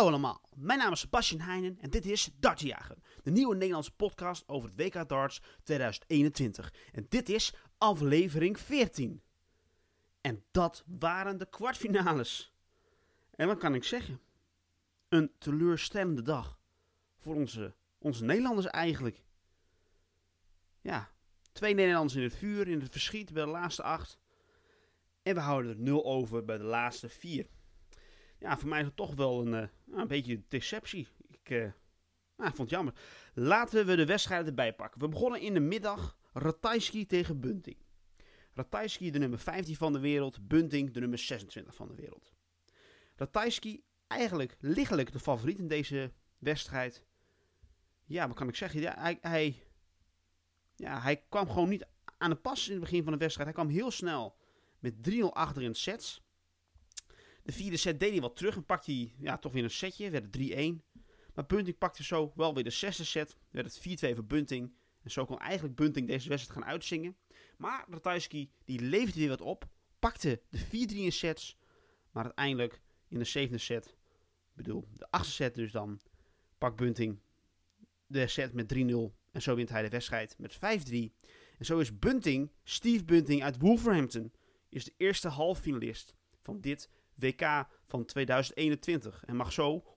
Hallo allemaal, mijn naam is Sebastian Heijnen en dit is Dartjager, de nieuwe Nederlandse podcast over het WK Darts 2021. En dit is aflevering 14. En dat waren de kwartfinales. En wat kan ik zeggen? Een teleurstellende dag voor onze, onze Nederlanders eigenlijk. Ja, twee Nederlanders in het vuur, in het verschiet bij de laatste acht. En we houden er nul over bij de laatste vier ja, voor mij is het toch wel een, uh, een beetje deceptie. Ik, uh, nou, ik vond het jammer. Laten we de wedstrijden erbij pakken. We begonnen in de middag Ratajski tegen Bunting. Ratajski de nummer 15 van de wereld, Bunting de nummer 26 van de wereld. Ratajski eigenlijk lichtelijk de favoriet in deze wedstrijd. Ja, wat kan ik zeggen? Ja, hij, hij, ja, hij kwam gewoon niet aan de pas in het begin van de wedstrijd. Hij kwam heel snel met 3-0 achter in sets. De vierde set deed hij wat terug en pakte hij ja, toch weer een setje. Werd het 3-1. Maar Bunting pakte zo wel weer de zesde set. Werd het 4-2 voor Bunting. En zo kon eigenlijk Bunting deze wedstrijd gaan uitzingen. Maar Ratajski die leverde weer wat op. Pakte de 4-3 in sets. Maar uiteindelijk in de zevende set. Ik bedoel, de achtste set dus dan. Pakt Bunting de set met 3-0. En zo wint hij de wedstrijd met 5-3. En zo is Bunting, Steve Bunting uit Wolverhampton, is de eerste halffinalist van dit WK van 2021 en mag zo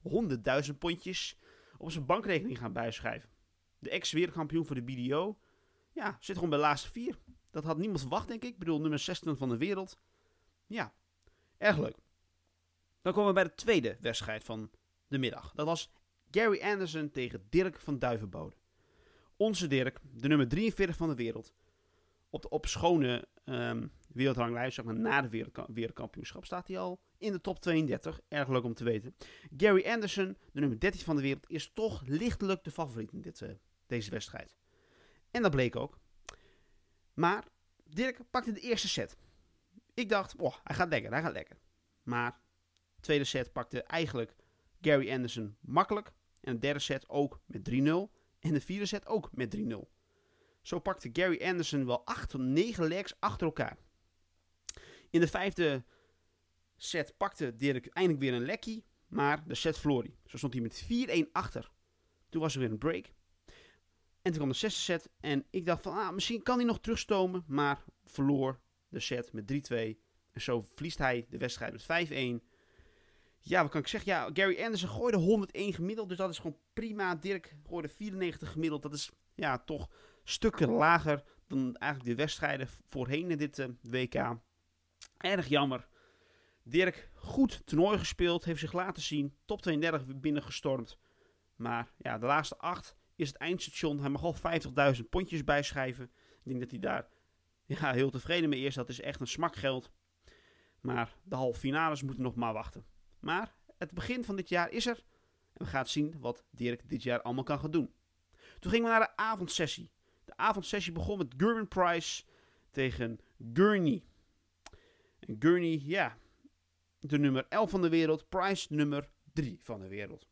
100.000 pondjes op zijn bankrekening gaan bijschrijven. De ex-wereldkampioen voor de BDO, ja, zit gewoon bij de laatste vier. Dat had niemand verwacht, denk ik. Ik bedoel, nummer 16 van de wereld. Ja, erg leuk. Dan komen we bij de tweede wedstrijd van de middag. Dat was Gary Anderson tegen Dirk van Duivenbode. Onze Dirk, de nummer 43 van de wereld. Op de op schone um, wereldranglijst, maar na de wereldkampioenschap, staat hij al in de top 32. Erg leuk om te weten. Gary Anderson, de nummer 13 van de wereld, is toch lichtelijk de favoriet in dit, uh, deze wedstrijd. En dat bleek ook. Maar Dirk pakte de eerste set. Ik dacht, oh, hij gaat lekker, hij gaat lekker. Maar de tweede set pakte eigenlijk Gary Anderson makkelijk. En de derde set ook met 3-0. En de vierde set ook met 3-0. Zo pakte Gary Anderson wel 8 tot 9 legs achter elkaar. In de vijfde set pakte Dirk eindelijk weer een lekkie, maar de set verloor hij. Zo stond hij met 4-1 achter. Toen was er weer een break. En toen kwam de zesde set en ik dacht van, ah, misschien kan hij nog terugstomen, maar verloor de set met 3-2. En zo verliest hij de wedstrijd met 5-1. Ja, wat kan ik zeggen? Ja, Gary Anderson gooide 101 gemiddeld, dus dat is gewoon prima. Dirk gooide 94 gemiddeld, dat is ja, toch stukken lager dan eigenlijk de wedstrijden voorheen in dit uh, WK. Erg jammer. Dirk, goed toernooi gespeeld, heeft zich laten zien. Top 32 binnengestormd. Maar ja, de laatste acht is het eindstation. Hij mag al 50.000 pondjes bijschrijven. Ik denk dat hij daar ja, heel tevreden mee is. Dat is echt een smakgeld. Maar de halve finales moeten nog maar wachten. Maar het begin van dit jaar is er. En we gaan zien wat Dirk dit jaar allemaal kan gaan doen. Toen gingen we naar de avondsessie. De avondsessie begon met Gerben Price tegen Gurney. En Gurney, ja, de nummer 11 van de wereld. Price nummer 3 van de wereld.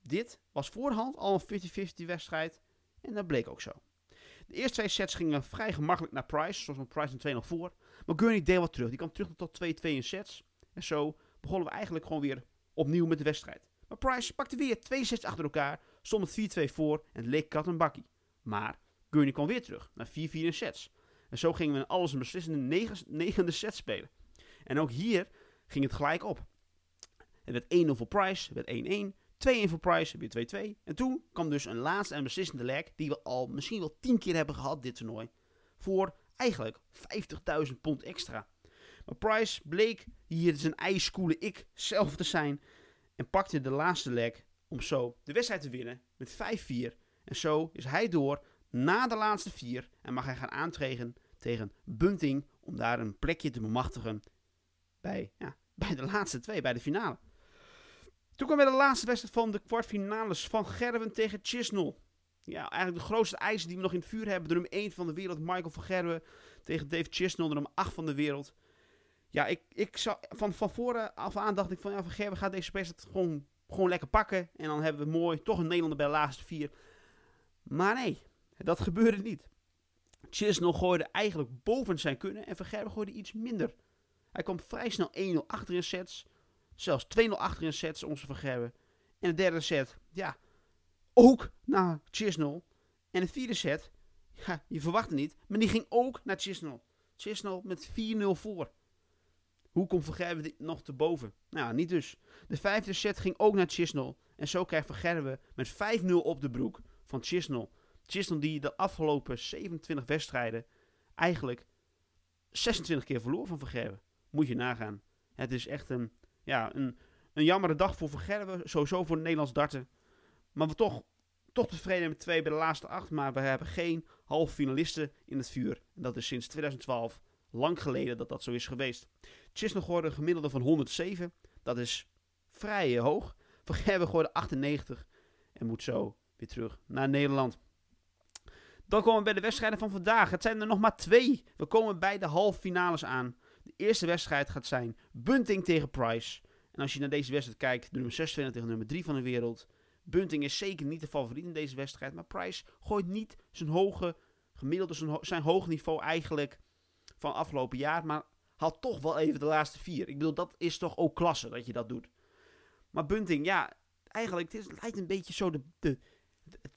Dit was voorhand al een 50-50 wedstrijd. En dat bleek ook zo. De eerste twee sets gingen vrij gemakkelijk naar Price. Zoals met Price een 2 nog voor. Maar Gurney deed wat terug. Die kwam terug tot 2-2 in sets. En zo begonnen we eigenlijk gewoon weer opnieuw met de wedstrijd. Maar Price pakte weer twee sets achter elkaar. Stond met 4-2 voor. En leek kat en bakkie. Maar Gurney kwam weer terug naar 4-4 in sets. En zo gingen we in alles een beslissende negende set spelen. En ook hier ging het gelijk op. Het werd 1-0 voor Price, het werd 1-1. 2-1 voor Price, weer 2-2. En toen kwam dus een laatste en beslissende leg, die we al misschien wel 10 keer hebben gehad, dit toernooi. Voor eigenlijk 50.000 pond extra. Maar Price bleek hier zijn ijskoele ik zelf te zijn. En pakte de laatste leg om zo de wedstrijd te winnen met 5-4. En zo is hij door na de laatste vier en mag hij gaan aantreden tegen Bunting om daar een plekje te bemachtigen bij, ja, bij de laatste twee, bij de finale. Toen kwam weer de laatste wedstrijd van de kwartfinales van Gerwen tegen Chisnell. Ja, eigenlijk de grootste eisen die we nog in het vuur hebben. De nummer 1 van de wereld, Michael van Gerwen, tegen Dave Chisnell, de nummer 8 van de wereld. Ja, ik, ik zou, van, van voren af aan dacht ik van, ja, van Gerwen gaat deze wedstrijd gewoon, gewoon lekker pakken. En dan hebben we mooi, toch een Nederlander bij de laatste vier. Maar nee, dat gebeurde niet. Chisnell gooide eigenlijk boven zijn kunnen en Van Gerwen gooide iets minder. Hij kwam vrij snel 1-0 achter in sets. Zelfs 2-0 achter in sets, onze Van Gerwen. En de derde set, ja, ook naar Chisnell. En de vierde set, ja, je verwacht het niet, maar die ging ook naar Chisnell. Chisnell met 4-0 voor. Hoe komt Van dit nog te boven? Nou, niet dus. De vijfde set ging ook naar Chisnell. En zo krijgt Van met 5-0 op de broek van Chisnell. Chisnell die de afgelopen 27 wedstrijden eigenlijk 26 keer verloor van Gerwen. Moet je nagaan. Het is echt een, ja, een, een jammere dag voor Van Gerwen. Sowieso voor de Nederlands darten. Maar we toch, toch tevreden met twee bij de laatste acht. Maar we hebben geen halve finalisten in het vuur. En dat is sinds 2012 lang geleden dat dat zo is geweest. Chisnell gooide een gemiddelde van 107. Dat is vrij hoog. Van Gerwen gooide 98. En moet zo weer terug naar Nederland. Dan komen we bij de wedstrijden van vandaag. Het zijn er nog maar twee. We komen bij de halve finales aan. Eerste wedstrijd gaat zijn Bunting tegen Price. En als je naar deze wedstrijd kijkt, nummer 26 tegen nummer 3 van de wereld. Bunting is zeker niet de favoriet in deze wedstrijd. Maar Price gooit niet zijn hoge gemiddelde, zijn, zijn hoog niveau eigenlijk van afgelopen jaar. Maar haalt toch wel even de laatste vier. Ik bedoel, dat is toch ook klasse dat je dat doet. Maar Bunting, ja, eigenlijk, het lijkt een beetje zo de, de,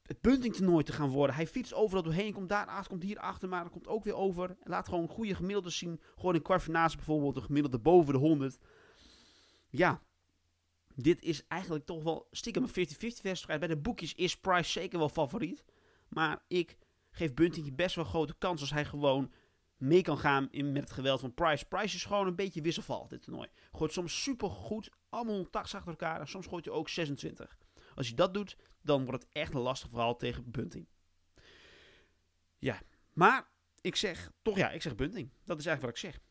het, het bunting toernooi te gaan worden. Hij fietst overal doorheen, komt daar achter, komt hier achter, maar komt ook weer over. Laat gewoon goede gemiddelden zien. Gewoon in kwartfinale bijvoorbeeld, een gemiddelde boven de 100. Ja, dit is eigenlijk toch wel stiekem een 50-50 wedstrijd. Bij de boekjes is Price zeker wel favoriet. Maar ik geef Bunting best wel grote kans als hij gewoon mee kan gaan in, met het geweld van Price. Price is gewoon een beetje wisselval, dit toernooi. Gooit soms super goed, allemaal tax achter elkaar. En soms gooit hij ook 26. Als je dat doet, dan wordt het echt een lastig verhaal tegen Bunting. Ja, maar ik zeg toch ja, ik zeg Bunting. Dat is eigenlijk wat ik zeg.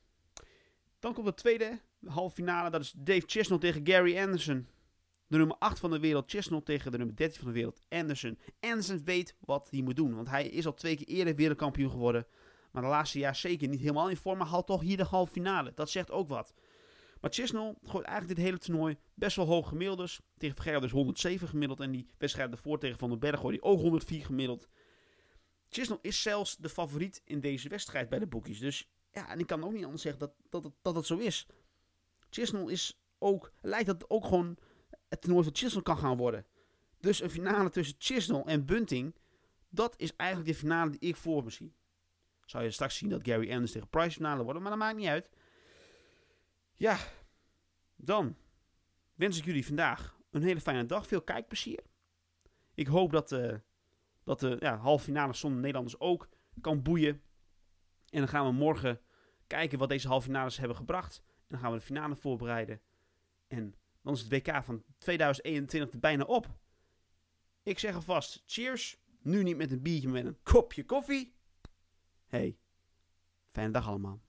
Dan komt de tweede halve finale. Dat is Dave Chisnell tegen Gary Anderson. De nummer 8 van de wereld, Chisnell tegen de nummer 13 van de wereld, Anderson. Anderson weet wat hij moet doen, want hij is al twee keer eerder wereldkampioen geworden. Maar de laatste jaar zeker niet helemaal in vorm, maar haalt toch hier de halve finale. Dat zegt ook wat. Maar Chisnell gooit eigenlijk dit hele toernooi best wel hoog gemiddeldes. Tegen Vergerber dus 107 gemiddeld. En die wedstrijd ervoor tegen Van den Berg gooit hij ook 104 gemiddeld. Chisnell is zelfs de favoriet in deze wedstrijd bij de boekjes. Dus ja, en ik kan ook niet anders zeggen dat, dat, dat, dat het zo is. Chisnell is ook, lijkt dat ook gewoon het toernooi van Chisnell kan gaan worden. Dus een finale tussen Chisnell en Bunting, dat is eigenlijk de finale die ik voor me zie. Zou je straks zien dat Gary Anders tegen Price finale worden, maar dat maakt niet uit. Ja, dan wens ik jullie vandaag een hele fijne dag. Veel kijkplezier. Ik hoop dat, uh, dat de ja, halve finale zonder Nederlanders ook kan boeien. En dan gaan we morgen kijken wat deze halve finales hebben gebracht. En dan gaan we de finale voorbereiden. En dan is het WK van 2021 er bijna op. Ik zeg alvast, cheers. Nu niet met een biertje, met een kopje koffie. Hey, fijne dag allemaal.